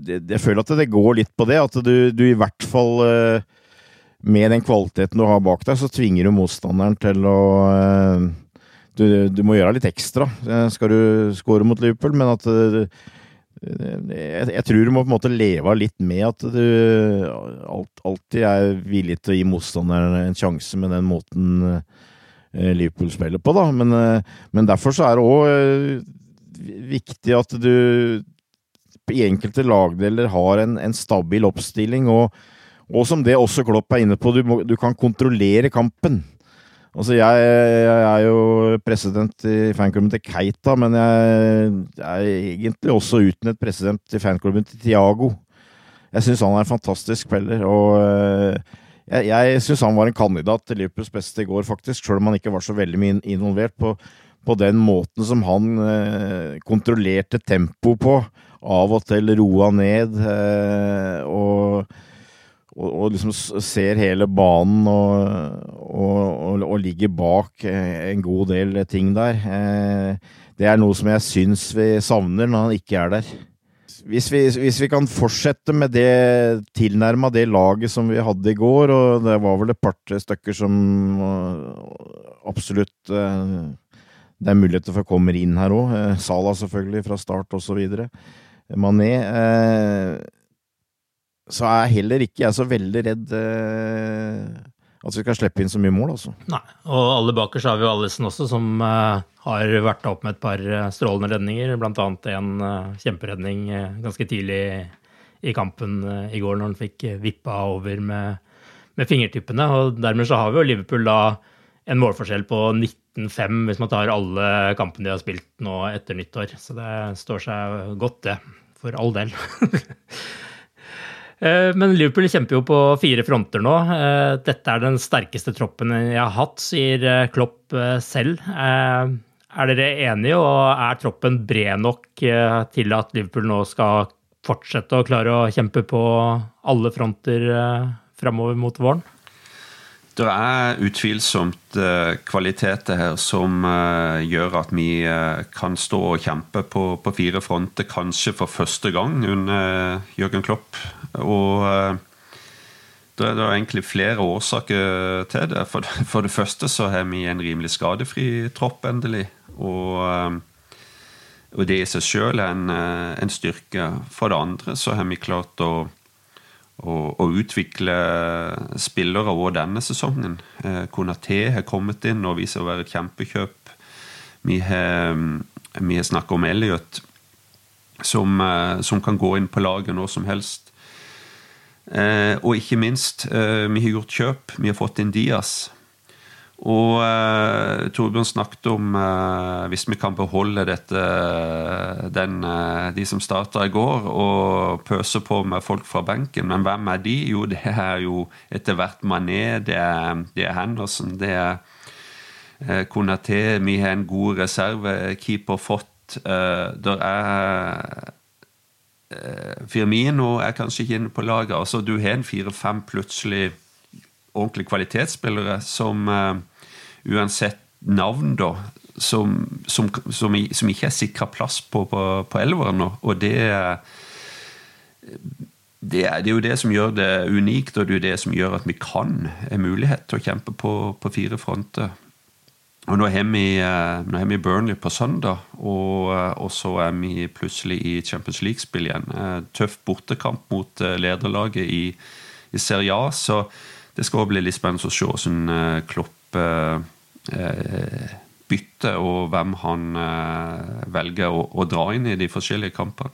jeg føler at det går litt på det. At du, du i hvert fall eh, med den kvaliteten du har bak deg, så tvinger du motstanderen til å eh, du, du, må gjøre litt ekstra skal du score mot Liverpool, men at jeg, jeg, tror du må på en måte leve litt med at du alt, alltid er villig til å gi motstanderen en sjanse med den måten Eh, Liverpool spiller på, da. Men, eh, men derfor så er det òg eh, viktig at du i enkelte lagdeler har en, en stabil oppstilling, og, og, som det også Klopp er inne på, du, må, du kan kontrollere kampen. Altså, jeg, jeg, er jo president i fanklubben til Keita, men jeg, jeg er egentlig også utnevnt president i fanklubben til Tiago. Jeg syns han er en fantastisk spiller, og jeg, jeg syns han var en kandidat til Liverpools beste i går, faktisk, sjøl om han ikke var så veldig mye involvert på, på den måten som han eh, kontrollerte tempo på. Av og til roa ned eh, og, og, og, liksom ser hele banen og, og, og ligger bak eh, en god del ting der. Eh, det er noe som jeg syns vi savner når han ikke er der hvis vi, hvis vi, kan fortsette med det tilnærma det laget som vi hadde i går, og det var vel et par stykker som absolutt eh, Det er muligheter for å komme inn her òg. Sala selvfølgelig fra start osv. Mané. Eh, så er heller ikke jeg så veldig redd at vi skal slippe inn så mye mål, altså. Nei, og alle bakerst har vi jo Allison også, som uh, har vært opp med et par uh, strålende redninger. Blant annet en uh, kjemperedning ganske tidlig i kampen i går, når han fikk vippa over med, med, fingertippene. Og dermed så har vi jo Liverpool da en målforskjell på 19-5 hvis man tar alle kampene de har spilt nå etter nyttår. Så det står seg godt, det. For all del. Eh, men Liverpool kjemper jo på fire fronter nå. Eh, dette er den sterkeste troppen jeg har hatt, sier eh, Klopp selv. Er dere enige, og er troppen bred nok til at Liverpool nå skal fortsette å klare å kjempe på alle fronter framover mot våren? Det er utvilsomt kvaliteter her som gjør at vi kan stå og kjempe på, på fire fronter, kanskje for første gang under Jørgen Klopp. Og det er, egentlig flere årsaker til det. For, det første så har vi en rimelig skadefri tropp, endelig. Og, eh, og det i seg sjøl er en, eh, en, styrke. For det andre så har vi klart å, å, å utvikle spillere òg denne sesongen. Eh, Konaté har kommet inn og viser å være et kjempekjøp. Vi har, vi har snakket om Elliot, som, som kan gå inn på laget når som helst. Eh, og ikke minst, eh, vi har gjort kjøp. Vi har fått inn Dias. Og eh, Torbjørn snakket om eh, hvis vi kan beholde dette den, eh, De som starta i går, og pøse på med folk fra benken. Men hvem er de? Jo, det er jo etter hvert Mané, det er, det er Henderson, det er eh, Konaté. Vi har en god reservekeeper fått. der er Eh, Firmino er kanskje ikke inne på laget. altså Du har en fire-fem plutselig ordentlige kvalitetsspillere som uh, uansett navn, da, som, som, som, som ikke er sikra plass på, på, på elveren nå. Og det, det, er, det, er, jo det som gjør det unikt, og det er jo det som gjør at vi kan en mulighet til å kjempe på, på fire fronter. Og nå har vi, eh, nå har vi Burnley på søndag, og, eh, og, så er vi plutselig i Champions League-spill igjen. Eh, tøff bortekamp mot lederlaget i, i Serie A, så det skal også bli litt spennende å se hvordan Klopp bytter, og hvem han velger å, å dra inn i de forskjellige kampene.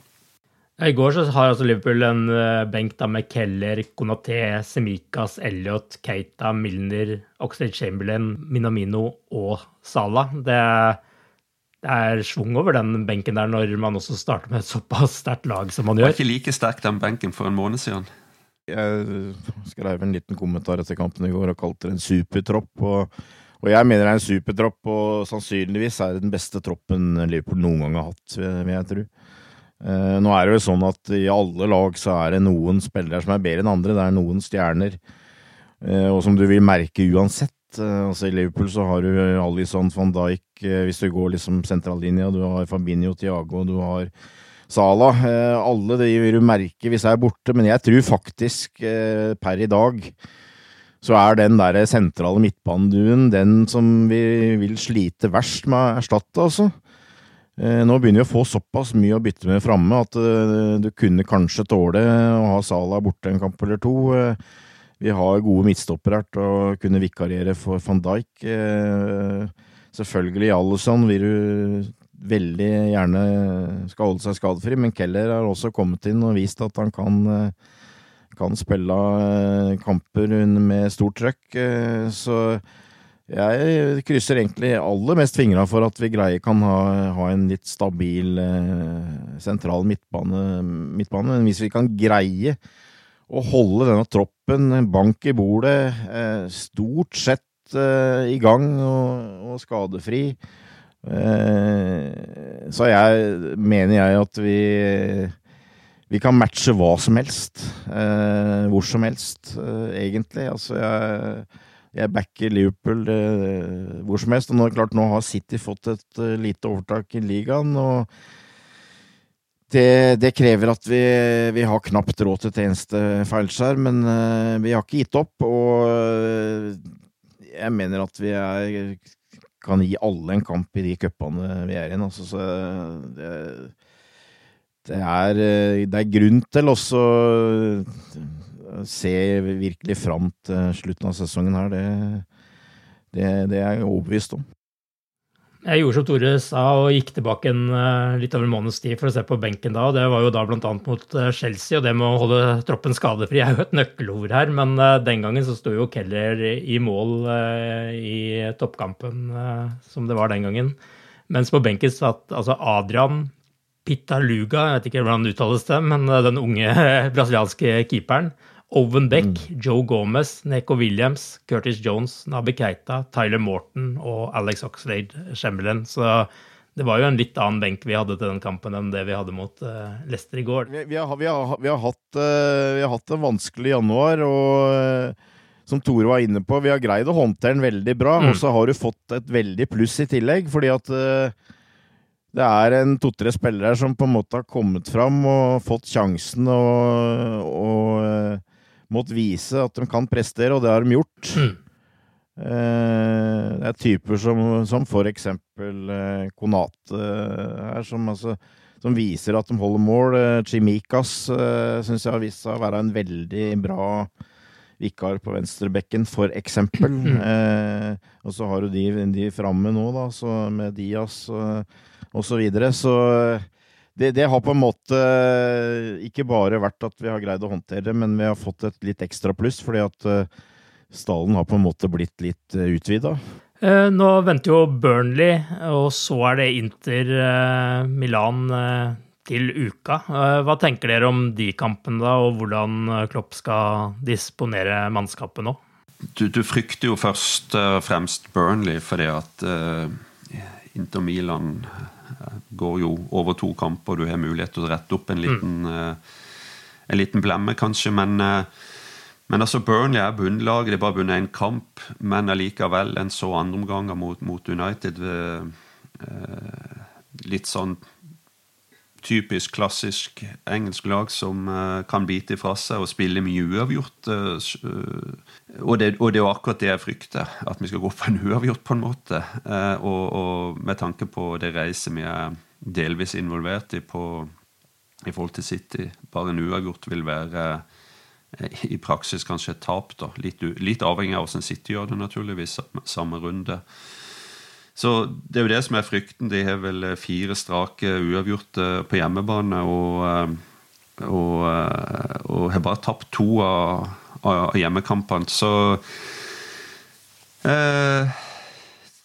I går så har altså Liverpool en eh, benk da med Keller, Konaté, Semikas, Elliot, Keita, Milner, Oxlade Chamberlain, Minamino og Salah. Det, det er schwung over den benken der når man også starter med et såpass sterkt lag som man gjør. Det var ikke like sterk den benken for en måned siden. Jeg skrev en liten kommentar etter kampen i går og kalte det en supertropp. og og jeg mener det er en supertropp, og sannsynligvis er det den beste troppen Liverpool noen gang har hatt, vil jeg tro. Uh, nå er det jo sånn at i alle lag så er det noen spillere som er bedre enn andre. Det er noen stjerner, uh, og som du vil merke uansett. Uh, altså I Liverpool så har du Alison van Dijk, hvis du går liksom sentrallinja. Du har Fabinho Tiago, du har Sala. alle de vil du merke hvis jeg er borte, men jeg tror faktisk per i dag så er den der sentrale midtbaneduen den som vi vil slite verst med å erstatte, altså. Eh, nå begynner vi å få såpass mye å bytte med framme at eh, du kunne kanskje tåle å ha Sala borte en kamp eller to. Eh, vi har gode midtstoppere her til å kunne vikariere for van Dijk. Selvfølgelig Alison vil du veldig gjerne skal holde seg skadefri, men Keller har også kommet inn og vist at han kan, kan spille kamper med stort trøkk. Så jeg krysser egentlig aller mest fingra for at vi greier kan ha, ha en litt stabil eh, sentral midtbane, midtbane, Men hvis vi kan greie å holde denne troppen bank i bordet, eh, stort sett eh, i gang og, og skadefri, så jeg, mener jeg at vi vi kan matche hva som helst. Hvor som helst, egentlig. Altså, jeg jeg backer Liverpool eh, hvor som helst. Og nå, klart, nå har City fått et uh, lite overtak i ligaen. og det, det, krever at vi, vi har knapt råd til et eneste feilskjær, men uh, vi har ikke gitt opp. Og uh, jeg mener at vi er, kan gi alle en kamp i de cupene vi er i. Altså, så det, det, er, det er grunn til også ser virkelig fram til slutten av sesongen her. Det, det, det er jeg overbevist om. Jeg gjorde som Tore sa, og gikk tilbake en uh, litt over en måneds tid for å se på benken da. og Det var jo da bl.a. mot uh, Chelsea, og det med å holde troppen skadefri er jo et nøkkelord her. Men uh, den gangen så sto jo Keller i mål i toppkampen som det var den gangen. Mens på benken satt altså Adrian Pitaluga, jeg vet ikke hvordan det uttales det, men den unge brasilianske keeperen Owen Beck, Joe Gomez, Neko Williams, Curtis Jones, Nabi Keita, Tyler Morton og Alex Oxlade Chamberlain. Så det var jo en litt annen benk vi hadde til den kampen enn det vi hadde mot uh, Leicester i går. Vi, vi, har, vi, har, vi, har, hatt, uh, vi har hatt en vanskelig januar, og uh, som Tore var inne på, vi har greid å håndtere den veldig bra. Mm. Og så har du fått et veldig pluss i tillegg, fordi at det er en to-tre spillere som på en måte har kommet fram og fått sjansen og, og måtte vise at de kan prestere, og det har de gjort. Mm. Eh, det er typer som, som for eksempel eh, Konate eh, her, som, altså, som, viser at de holder mål. Chimikas syns jeg har vist seg å være en veldig bra vikar på venstrebekken, for eksempel. Mm. Eh, og så har du de, de framme nå, da, med Diaz og så videre. Så det, det, har på en måte ikke bare vært at vi har greid å håndtere det, men vi har fått et litt ekstra pluss, fordi at stallen har på en måte blitt litt eh, utvida? Eh, nå venter jo Burnley, og så er det Inter eh, Milan til uka. Hva tenker dere om de kampene, da, og hvordan Klopp skal disponere mannskapet nå? Du, du frykter jo først og fremst Burnley, fordi at Inter Milan går jo over to kamper. Du har mulighet til å rette opp en liten, mm. en liten blemme, kanskje. Men uh, men altså Burnley er bunnlaget. De har bare vunnet én kamp, men allikevel en så andreomganger mot, mot United. Eh, litt sånn typisk klassisk engelsk lag som uh, kan bite ifra seg og spille mye uavgjort. Uh, og, det, og, det, er akkurat det jeg frykter, at vi skal gå på en uavgjort, på en måte. Uh, og, og, med tanke på det reiset vi er delvis involvert i på, i forhold til City, bare en uavgjort vil være i praksis kanskje et tap. da, Litt, litt avhengig av hvordan City gjør det, naturligvis, samme runde. Så det er jo det som er frykten. De har vel fire strake uavgjorte på hjemmebane. Og, eh, og, eh, og har bare tapt to av, av hjemmekampene. Så eh,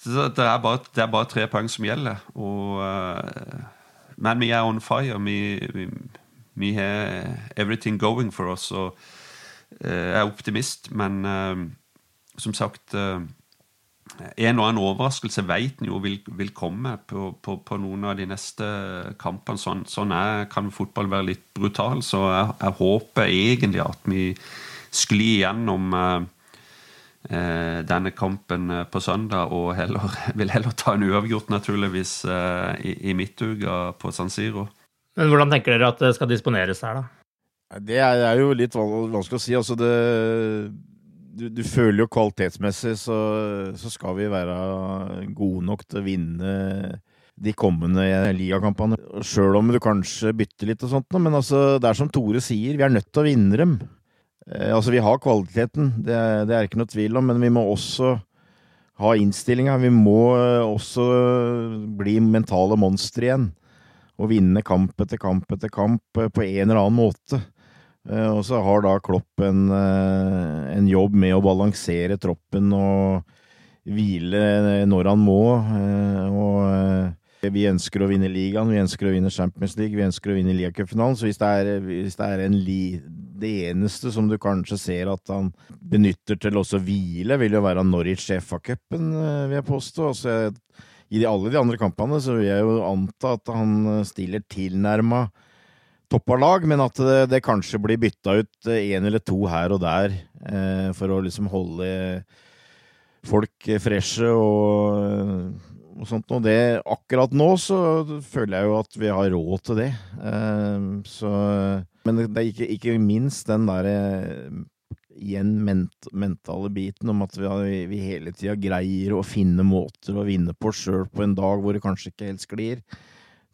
det, er bare, det, er bare, tre poeng som gjelder. Og, eh, men vi er on fire. Vi, vi, har everything going for us. og jeg eh, er optimist, men eh, som sagt eh, En og annen overraskelse vet en jo vil, vil komme på, på, på, noen av de neste kampene. Sånn, sånn er, kan fotball være litt brutal, så jeg, jeg håper egentlig at vi sklir gjennom eh, denne kampen på søndag, og heller, vil heller ta en uavgjort, naturligvis, eh, i, i midtuka på San Siro. Men hvordan tenker dere at det skal disponeres her, da? Det er, det er, jo litt vanskelig å si. Altså det, du, du, føler jo kvalitetsmessig så, så, skal vi være gode nok til å vinne de kommende ligakampene. Sjøl om du kanskje bytter litt og sånt, men altså, det er som Tore sier, vi er nødt til å vinne dem. Eh, altså, vi har kvaliteten, det, det er ikke noe tvil om, men vi må også ha innstillinga. Vi må eh, også bli mentale monstre igjen. Og vinne kamp etter kamp etter kamp eh, på en eller annen måte. Eh, og så har da Klopp en, eh, en, jobb med å balansere troppen og hvile når han må. Eh, og vi ønsker å vinne ligaen, vi ønsker å vinne Champions League, vi ønsker å vinne ligacupfinalen. Så hvis det er, hvis det, er li, det eneste som du kanskje ser at han benytter til også hvile, vil jo være Norwich FA-cupen, vil jeg påstå. Altså, I alle de andre kampene så vil jeg jo anta at han stiller tilnærma toppa lag, men at det, det, kanskje blir bytta ut én eller to her og der eh, for å liksom holde folk freshe og, og sånt. Og det, akkurat nå så føler jeg jo at vi har råd til det. Eh, så, men det er ikke, ikke minst den derre igjen ment, mentale biten om at vi, vi hele tida greier å finne måter å vinne på sjøl på en dag hvor det kanskje ikke helt sklir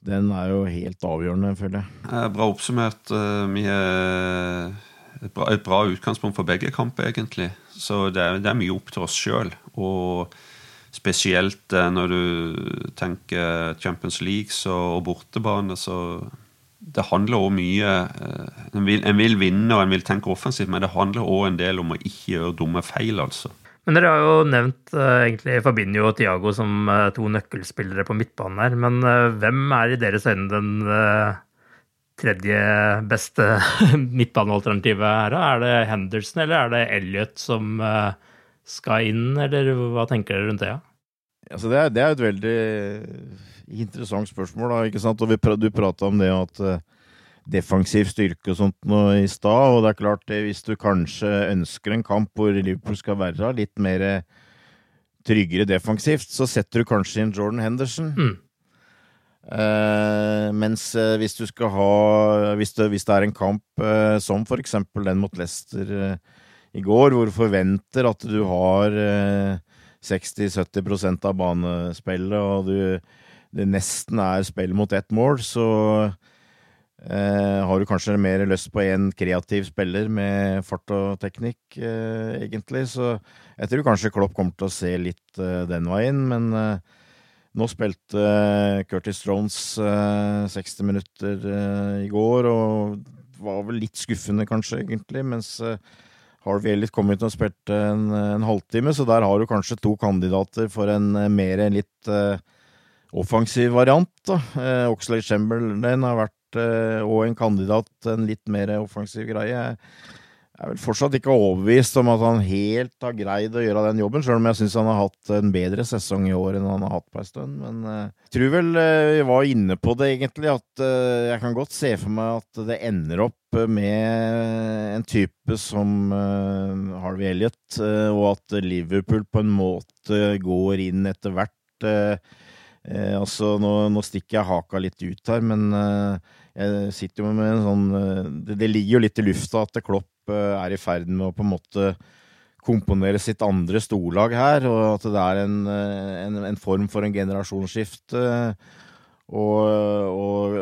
den er jo helt avgjørende, føler jeg. Bra oppsummert. Eh, har et bra, et bra utgangspunkt for begge kamper, egentlig. Så det er, det er mye opp til oss sjøl. Og spesielt eh, når du tenker Champions League og bortebane, så det handler òg mye eh, en vil, en vil, vinne og en vil tenke offensivt, men det handler òg en del om å ikke gjøre dumme feil, altså. Men dere har jo nevnt uh, egentlig Fabinho og Tiago som uh, to nøkkelspillere på midtbanen her. Men uh, hvem er i deres øyne den tredje beste midtbanealternativet her? Er det Henderson eller er det Elliot som skal inn, eller hva tenker dere rundt det? Ja? Altså det, er, det er et veldig interessant spørsmål, da, ikke sant? Og vi, du prata om det at defensiv styrke og sånt nå i stad, og det er klart det, hvis du kanskje ønsker en kamp hvor Liverpool skal være litt mer eh, tryggere defensivt, så setter du kanskje inn Jordan Henderson. Mm. Eh, mens eh, hvis du skal ha hvis det, hvis det er en kamp eh, som for eksempel den mot Leicester eh, i går, hvor du forventer at du har eh, 60-70% av banespillet, og du, det nesten er spill mot ett mål, så eh, har du kanskje mer lyst på en kreativ spiller med fart og teknikk, eh, egentlig. Så jeg tror kanskje Klopp kommer til å se litt eh, den veien, men eh, nå spilte eh, Curtis Strones eh, 60 minutter i går, og var vel litt skuffende, kanskje, egentlig, mens Harvey Elliot kom ut og spilte en, en halvtime, så der har du kanskje to kandidater for en mer litt offensiv variant. da. Oxlade Chamberlain har vært og en kandidat en litt mer offensiv greie. Jeg er vel fortsatt ikke overbevist om at han helt har greid å gjøre den jobben, sjøl om jeg syns han har hatt en bedre sesong i år enn han har hatt på en stund. Men eh, jeg tror vel eh, vi var inne på det, egentlig, at eh, jeg kan godt se for meg at det ender opp med en type som eh, Harvey Elliot, eh, og at Liverpool på en måte går inn etter hvert. eh, eh, altså, nå, nå stikker jeg haka litt ut her, men eh, jeg sitter jo med en sånn eh, det, det ligger jo litt i lufta at Klopp eh, er i ferd med å på en måte komponere sitt andre storlag her, og at det er en, eh, en, en form for en generasjonsskifte. Og, og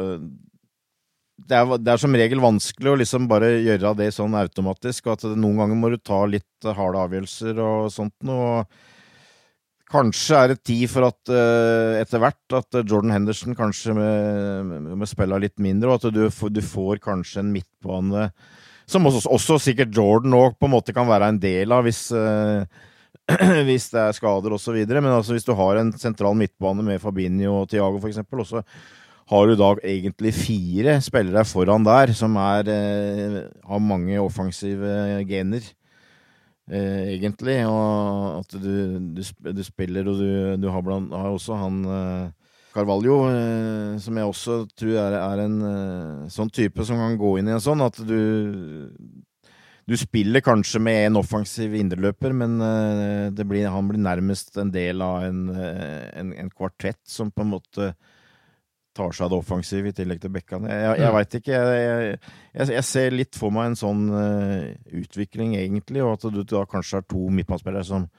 det, er, det er som regel vanskelig å liksom bare gjøre det sånn automatisk, og at noen ganger må du ta litt harde avgjørelser og sånt noe. Kanskje er det tid for at eh, etter hvert at Jordan Henderson kanskje må spille litt mindre, og at du, du får kanskje en midtbane som også, også sikkert Jordan òg på en måte kan være en del av hvis, eh, hvis det er skader osv. Men altså hvis du har en sentral midtbane med Fabinho og Thiago f.eks., og så har du da egentlig fire spillere foran der som er, eh, har mange offensive gener eh, egentlig. Og at du, du, du spiller, og du, du har, blant, har også han eh, Carvalho, eh, som jeg også tror er, er en eh, sånn type som kan gå inn i en sånn, at du du spiller kanskje med en offensiv indreløper, men eh, blir, han blir nærmest en del av en, eh, en, en kvartett som på en måte tar seg av det offensive i tillegg til bekkene. Jeg, jeg, jeg veit ikke. Jeg, jeg, jeg ser litt for meg en sånn uh, utvikling, egentlig, og at du da kanskje har to midtbanespillere som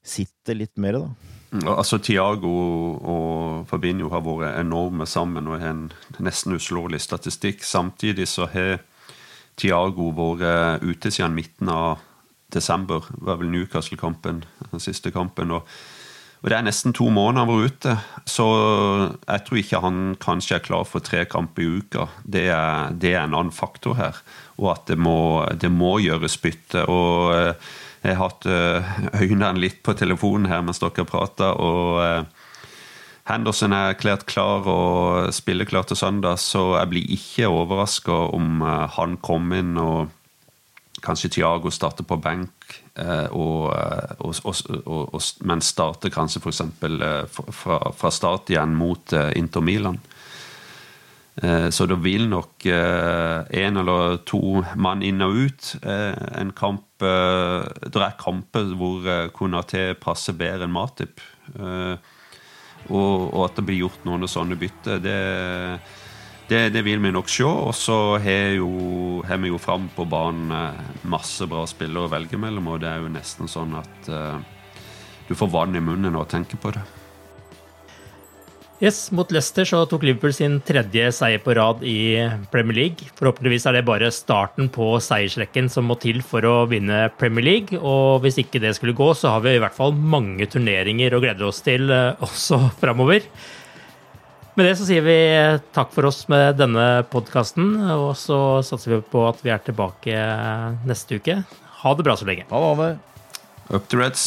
sitter litt mer, da. Mm, Altså Tiago og Fabinho har vært enorme sammen og har en nesten uslåelig statistikk. Samtidig så har Tiago vært ute siden midten av desember. Det var vel Newcastle-kampen, den siste kampen. og og Det er nesten to måneder han var ute, så jeg tror ikke han kanskje er klar for tre kamper i uka. Det er, det er en annen faktor her, og at det må, det må gjøres bytte. og eh, Jeg har hatt eh, øynene litt på telefonen her mens dere prater, og eh, Henderson er erklært klar og spiller klar til søndag, så jeg blir ikke overraska om han kommer inn og kanskje Thiago starter på benk, og, eh, og, og, og, men starter kanskje f.eks. Fra, fra start igjen mot eh, Inter Milan. Eh, Så det vil nok én eller to mann inn og ut. Eh, En kamp Det er kamper hvor eh, Konaté passer bedre enn Matip. Eh, Og, og at det blir gjort noen sånne bytter, det, det, det vil vi nok se. Og så har vi jo fram på banen eh, masse bra spillere å velge mellom, og det er jo nesten sånn at uh, du får vann i munnen av å tenke på det. Yes, Mot Leicester så tok Liverpool sin tredje seier på rad i Premier League. Forhåpentligvis er det bare starten på seiersrekken som må til for å vinne Premier League. Og hvis ikke det skulle gå, så har vi i hvert fall mange turneringer å glede oss til eh, også framover. Med det så sier vi takk for oss med denne podkasten, og så satser vi på at vi er tilbake neste uke. Ha det bra så lenge. Ha det. Up to Reds.